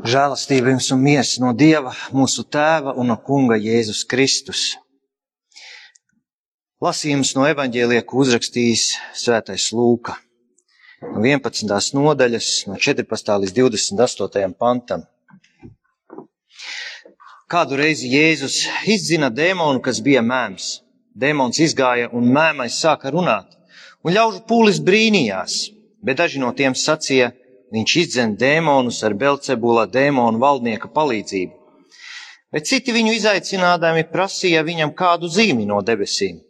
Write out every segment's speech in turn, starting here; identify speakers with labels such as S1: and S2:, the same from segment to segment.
S1: Žēlastība jums un miers no Dieva, mūsu Tēva un no Kunga Jēzus Kristus. Lasījums no evaņģēlija, ko uzrakstījis Svētais Lūka. No 11. nodaļas, no 14. līdz 28. pantam. Kādu reizi Jēzus izdzina dēmonu, kas bija mēms. Dēmons izgāja un mēmais sāka runāt, un ļaužu pūlis brīnījās, bet daži no tiem sacīja, Viņš izdzen dēmonus ar Belcebula dēmonu valdnieka palīdzību. Bet citi viņu izaicinādami prasīja viņam kādu zīmi no debesīm.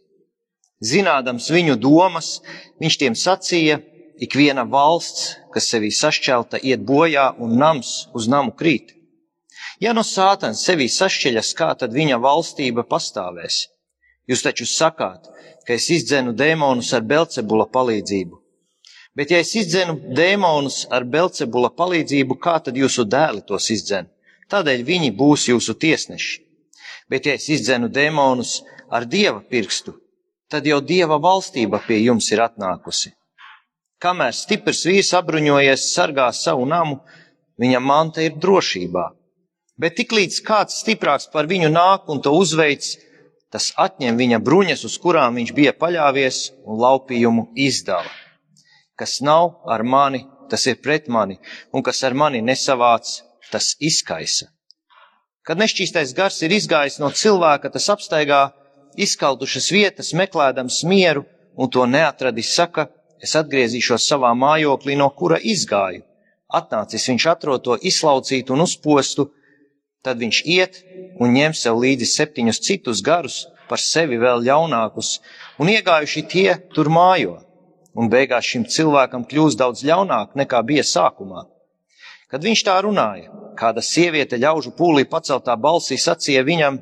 S1: Zinādams viņu domas, viņš tiem sacīja, ikviena valsts, kas sevī sašķelta, iet bojā un nams uz namu krīt. Ja no sātans sevī sašķeļas, kā tad viņa valstība pastāvēs? Jūs taču sakāt, ka es izdzenu dēmonus ar Belcebula palīdzību. Bet, ja es izdzenu dēmonus ar Belcebula palīdzību, kā tad jūsu dēli tos izdzen? Tādēļ viņi būs jūsu tiesneši. Bet, ja es izdzenu dēmonus ar dieva pirkstu, tad jau dieva valstība pie jums ir atnākusi. Kamēr stiprs vīrs apbruņojies, sargā savu namu, viņa manta ir drošībā. Bet tiklīdz kāds stiprāks par viņu nāk un to uzveic, tas atņem viņa bruņas, uz kurām viņš bija paļāvies, un laupījumu izdala. Kas nav ar mani, tas ir pret mani, un kas ar mani nesavāc, tas izkaisa. Kad nešķīstais gars ir izgājis no cilvēka, tas apstaigā izkaldušas vietas, meklējams mieru, un to neatradis, saka, es atgriezīšos savā mājoklī, no kura izgāju. Atnācis viņš atrod to izlaucītu un uzpostu, tad viņš iet un ņem sev līdzi septiņus citus garus, par sevi vēl ļaunākus, un iegājuši tie tur mājo un beigās šim cilvēkam kļūst daudz ļaunāk nekā bija sākumā. Kad viņš tā runāja, kāda sieviete ļaužu pūlī paceltā balsī sacīja viņam: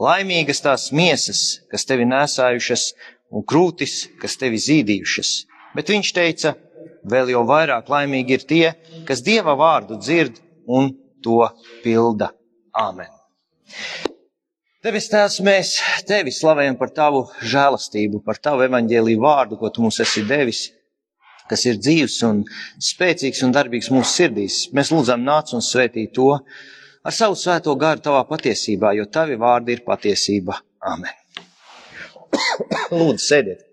S1: Laimīgas tās miesas, kas tevi nesājušas, un krūtis, kas tevi zīdījušas. Bet viņš teica: Vēl jau vairāk laimīgi ir tie, kas dieva vārdu dzird un to pilda. Āmen! Debes Tēvs, mēs tevi slavējam par tavu žēlastību, par tavu evaņģēlīju vārdu, ko tu mums esi devis, kas ir dzīves un spēcīgs un darbīgs mūsu sirdīs. Mēs lūdzam nāc un svētī to ar savu svēto garu tavā patiesībā, jo tavi vārdi ir patiesība. Āmen. Lūdzu, sēdiet.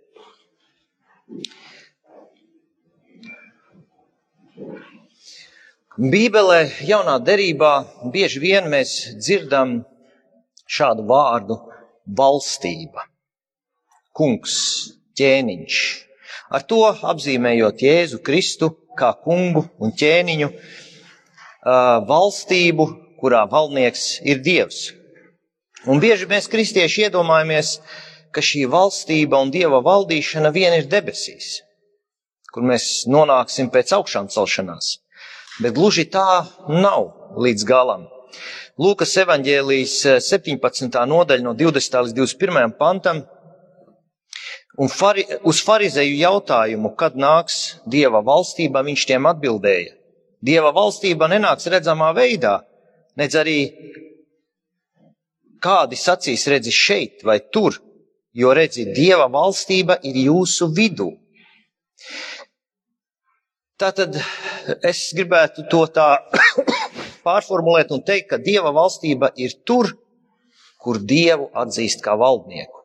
S1: Bībelē, jaunā derībā, bieži vien mēs dzirdam šādu vārdu valstība, kungs, ķēniņš. Ar to apzīmējot Jēzu Kristu kā kungu un ķēniņu, valstību, kurā valdnieks ir Dievs. Un bieži mēs kristieši iedomājamies, ka šī valstība un Dieva valdīšana vien ir debesīs, kur mēs nonāksim pēc augšām celšanās. Bet gluži tā nav līdz galam. Lūkas evanģēlijas 17. Eh, nodaļa no 20. līdz 21. pantam. Un fari, uz farizēju jautājumu, kad nāks Dieva valstība, viņš tiem atbildēja. Dieva valstība nenāks redzamā veidā, nedz arī kādi sacīs redzi šeit vai tur, jo redzi, Dieva valstība ir jūsu vidū. Tātad es gribētu to tā pārformulēt un teikt, ka Dieva valstība ir tur, kur Dievu atzīst kā valdnieku.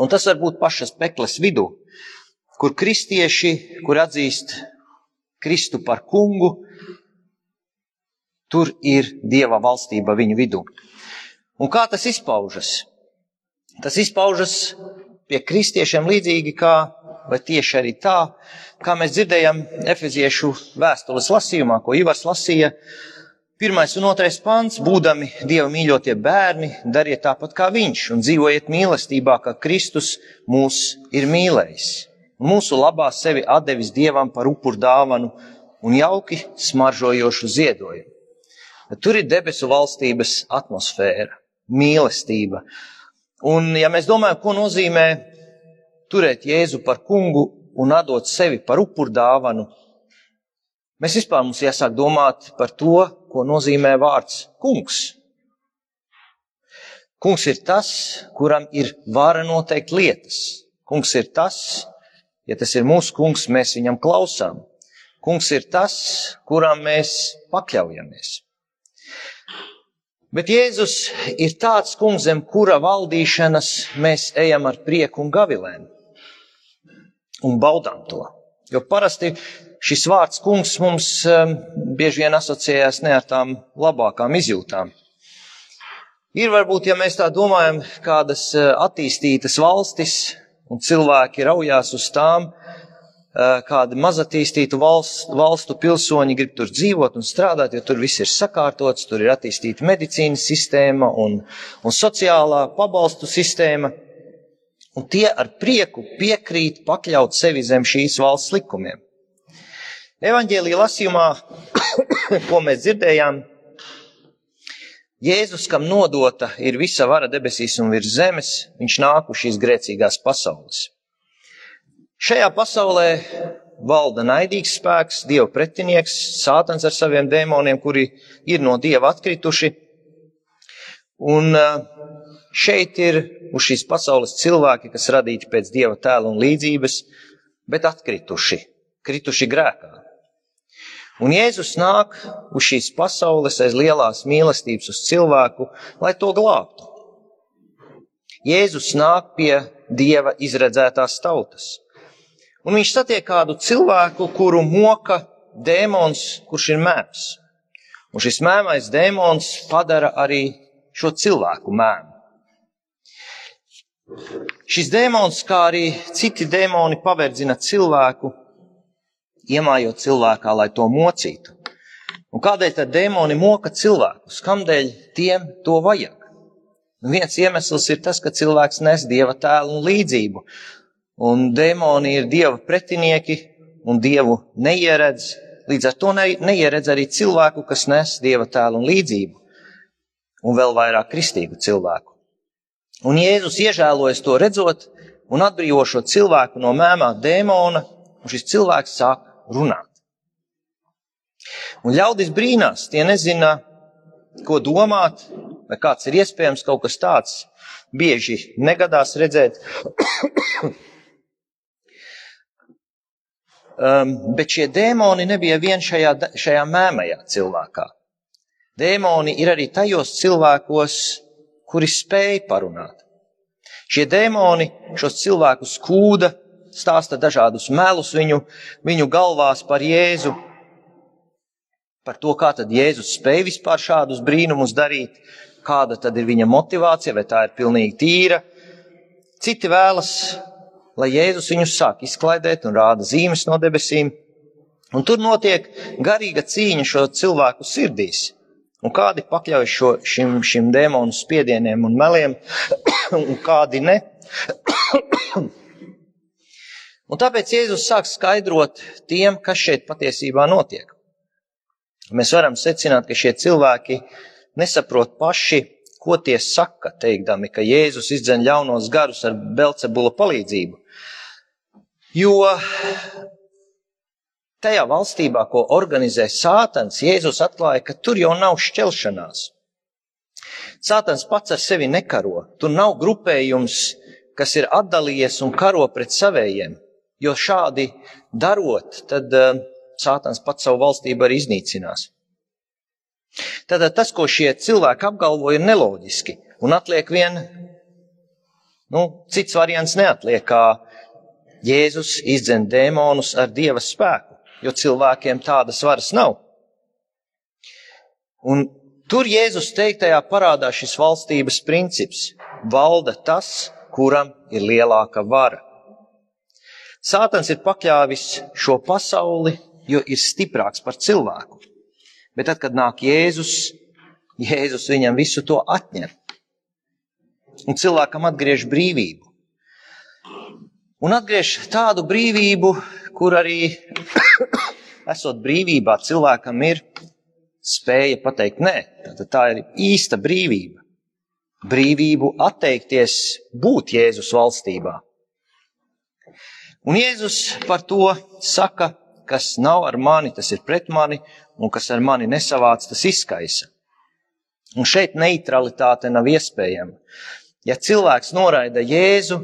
S1: Un tas var būt pašas pekles vidū, kur kristieši, kur atzīst Kristu par kungu, tur ir Dieva valstība viņu vidū. Un kā tas izpaužas? Tas izpaužas pie kristiešiem līdzīgi kā, vai tieši arī tā, kā mēs dzirdējam Efeziešu vēstules lasījumā, ko Ivars lasīja, Pirmais un otrais pants - būdami Dieva mīļotie bērni, dariet tāpat kā Viņš un dzīvojiet mīlestībā, kā Kristus mūs ir mīlējis. Mūsu labā sevi atdevis Dievam par upur dāvanu un jauki smaržojošu ziedojumu. Tur ir debesu valstības atmosfēra, mīlestība. Un, ja mēs domājam, ko nozīmē turēt Jēzu par kungu un atdot sevi par upur dāvanu, mēs vispār mums jāsāk domāt par to, ko nozīmē vārds kungs. Kungs ir tas, kuram ir vara noteikt lietas. Kungs ir tas, ja tas ir mūsu kungs, mēs viņam klausām. Kungs ir tas, kuram mēs pakļaujamies. Bet Jēzus ir tāds kungs, zem kura valdīšanas mēs ejam ar prieku un gavilēm un baudām to. Jo parasti šis vārds kungs mums um, bieži vien asociējās ne ar tām labākām izjūtām. Ir varbūt, ja mēs tā domājam, kādas uh, attīstītas valstis un cilvēki raujās uz tām, uh, kādi mazatīstītu valstu, valstu pilsoņi grib tur dzīvot un strādāt, jo tur viss ir sakārtots, tur ir attīstīta medicīnas sistēma un, un sociālā pabalstu sistēma un tie ar prieku piekrīt pakļaut sevi zem šīs valsts likumiem. Evanģēlīja lasījumā, ko mēs dzirdējām, Jēzus, kam nodota ir visa vara debesīs un virs zemes, viņš nāk uz šīs grēcīgās pasaules. Šajā pasaulē valda naidīgs spēks, dieva pretinieks, sātans ar saviem dēmoniem, kuri ir no dieva atkrituši. Un Šeit ir uz šīs pasaules cilvēki, kas radīti pēc dieva tēla un līdzības, bet atkrituši, krituši grēkā. Un Jēzus nāk uz šīs pasaules aiz lielās mīlestības uz cilvēku, lai to glābtu. Jēzus nāk pie dieva izredzētās tautas. Un viņš satiek kādu cilvēku, kuru moka dēmons, kurš ir mēms. Un šis mēmais dēmons padara arī šo cilvēku mēmu. Šis dēmons, kā arī citi dēmoni, paverdzina cilvēku, iemājot cilvēkā, lai to mocītu. Un kādēļ tad dēmoni moka cilvēkus? Kādēļ tiem to vajag? Un viens iemesls ir tas, ka cilvēks nes dieva tēlu un līdzību. Un dēmoni ir dieva pretinieki un dievu neieredz. Līdz ar to ne, neieredz arī cilvēku, kas nes dieva tēlu un līdzību. Un vēl vairāk kristīgu cilvēku. Un Jēzus iežēlojas to redzot un atbrīvo šo cilvēku no mēmā dēmona, un šis cilvēks sāk runāt. Un ļaudis brīnās, tie nezina, ko domāt, vai kāds ir iespējams kaut kas tāds. Bieži negadās redzēt. um, bet šie dēmoni nebija vien šajā, šajā mēmajā cilvēkā. Dēmoni ir arī tajos cilvēkos, kuri spēja parunāt. Šie dēmoni šos cilvēkus kūda, stāsta dažādus melus viņu, viņu galvās par Jēzu, par to, kā tad Jēzus spēja vispār šādus brīnumus darīt, kāda tad ir viņa motivācija, vai tā ir pilnīgi tīra. Citi vēlas, lai Jēzus viņus sāk izklaidēt un rāda zīmes no debesīm, un tur notiek garīga cīņa šo cilvēku sirdīs. Un kādi pakļauj šo, šim, šim dēmonu spiedieniem un meliem, un kādi ne. un tāpēc Jēzus sāk skaidrot tiem, kas šeit patiesībā notiek. Mēs varam secināt, ka šie cilvēki nesaprot paši, ko tie saka, teikdami, ka Jēzus izdzen ļaunos garus ar Belcebula palīdzību. Jo tajā valstībā, ko organizē Sātans, Jēzus atklāja, ka tur jau nav šķelšanās. Sātans pats ar sevi nekaro. Tur nav grupējums, kas ir atdalījies un karo pret savējiem, jo šādi darot, tad uh, Sātans pats savu valstību arī iznīcinās. Tātad tas, ko šie cilvēki apgalvo, ir neloģiski un atliek vien, nu, cits variants neatliek, kā Jēzus izdzen dēmonus ar Dieva spēku jo cilvēkiem tādas varas nav. Un tur Jēzus teiktajā parādā šis valstības princips - valda tas, kuram ir lielāka vara. Sātans ir pakļāvis šo pasauli, jo ir stiprāks par cilvēku. Bet tad, kad nāk Jēzus, Jēzus viņam visu to atņem. Un cilvēkam atgriež brīvību. Un atgriež tādu brīvību, kur arī esot brīvībā, cilvēkam ir spēja pateikt nē. Tad tā ir īsta brīvība. Brīvību atteikties būt Jēzus valstībā. Un Jēzus par to saka, kas nav ar mani, tas ir pret mani, un kas ar mani nesavāc, tas izkaisa. Un šeit neutralitāte nav iespējama. Ja cilvēks noraida Jēzu,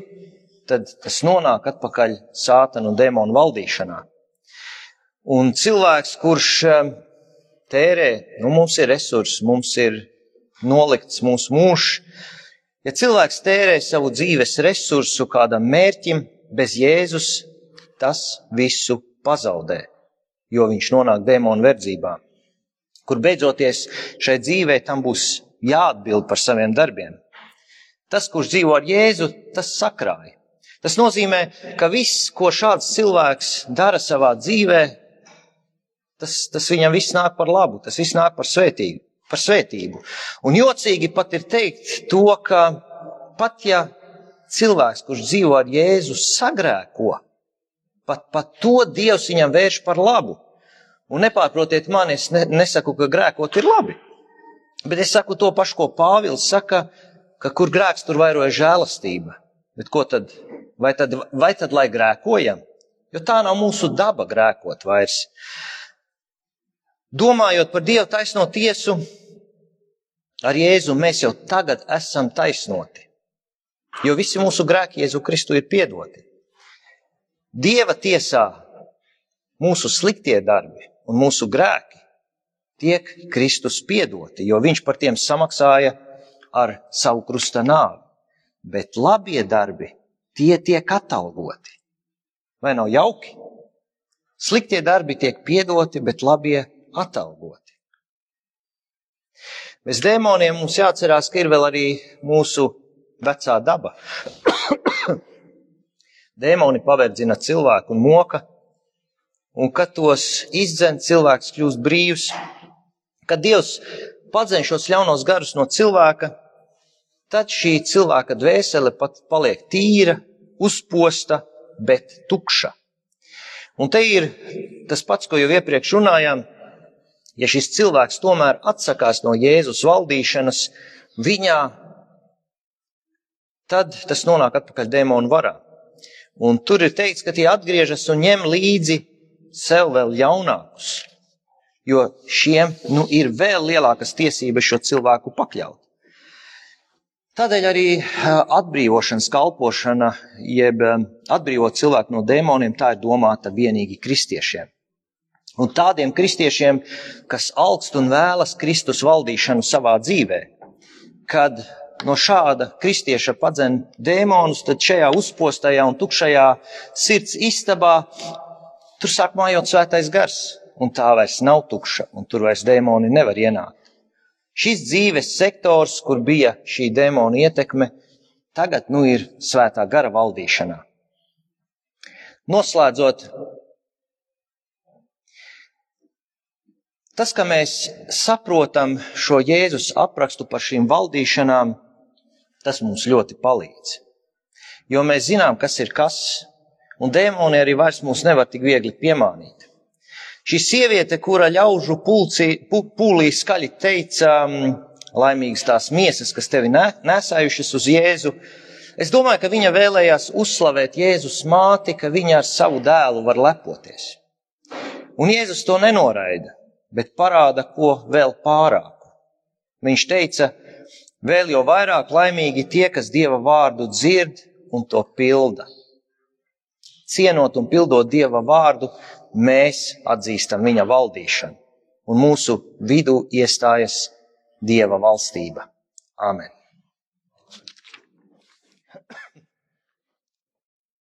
S1: tad tas nonāk atpakaļ sātanu un demonu valdīšanā. Un cilvēks, kurš um, tērē, nu, mums ir resursi, mums ir nolikts mūsu mūžs. Ja cilvēks tērē savu dzīves resursu kādam mērķim, bez Jēzus, tas visu pazaudē, jo viņš nonāk demonu verdzībā, kur beidzoties šai dzīvē tam būs jāatbild par saviem darbiem. Tas, kurš dzīvo ar Jēzu, tas sakrāja. Tas nozīmē, ka viss, ko šāds cilvēks dara savā dzīvē, tas, tas viņam viss nāk par labu, tas viss nāk par svētību. Par svētību. Un jocīgi pat ir teikt to, ka pat ja cilvēks, kurš dzīvo ar Jēzu, sagrēko, pat, pat to Dievs viņam vērš par labu. Un nepārprotiet mani, es ne, nesaku, ka grēkot ir labi. Bet es saku to pašu, ko Pāvils saka, ka kur grēks, tur vairoja žēlastība. Bet ko tad? Vai tad, vai tad lai grēkojam? Jo tā nav mūsu daba grēkot vairs. Domājot par Dievu taisno tiesu, ar Jēzu mēs jau tagad esam taisnoti. Jo visi mūsu grēki Jēzu Kristu ir piedoti. Dieva tiesā mūsu sliktie darbi un mūsu grēki tiek Kristus piedoti, jo viņš par tiem samaksāja ar savu krusta nāvi. Bet labie darbi, tie tiek atalgoti. Vai nav jauki? Sliktie darbi tiek piedoti, bet labie atalgoti. Bez dēmoniem mums jāatcerās, ka ir vēl arī mūsu vecā daba. Dēmoni paverdzina cilvēku un moka, un kad tos izdzen, cilvēks kļūst brīvs, Kad Dievs padzen šos ļaunos garus no cilvēka, tad šī cilvēka dvēsele pat paliek tīra, uzposta, bet tukša. Un te ir tas pats, ko jau iepriekš runājām. Ja šis cilvēks tomēr atsakās no Jēzus valdīšanas, viņā, tad tas nonāk atpakaļ demonu varā. Un tur ir teikts, ka tie atgriežas un ņem līdzi sev vēl jaunākus jo šiem nu, ir vēl lielākas tiesības šo cilvēku pakļaut. Tādēļ arī atbrīvošanas kalpošana, jeb atbrīvot cilvēku no dēmoniem, tā ir domāta vienīgi kristiešiem. Un tādiem kristiešiem, kas augst un vēlas Kristus valdīšanu savā dzīvē, kad no šāda kristieša padzen dēmonus, tad šajā uzpostajā un tukšajā sirds istabā tur sāk mājot svētais gars un tā vairs nav tukša, un tur vairs dēmoni nevar ienākt. Šis dzīves sektors, kur bija šī dēmona ietekme, tagad nu ir svētā gara valdīšanā. Noslēdzot, tas, ka mēs saprotam šo Jēzus aprakstu par šīm valdīšanām, tas mums ļoti palīdz. Jo mēs zinām, kas ir kas, un dēmoni arī vairs mūs nevar tik viegli piemānīt. Šī sieviete, kura ļaužu pulcī, pūlī skaļi teica, laimīgas tās miesas, kas tevi nesājušas uz Jēzu, es domāju, ka viņa vēlējās uzslavēt Jēzus māti, ka viņa ar savu dēlu var lepoties. Un Jēzus to nenoraida, bet parāda, ko vēl pārāku. Viņš teica, vēl jau vairāk laimīgi tie, kas Dieva vārdu dzird un to pilda. Cienot un pildot Dieva vārdu, mēs atzīstam viņa valdīšanu, un mūsu vidū iestājas Dieva valstība. Āmen!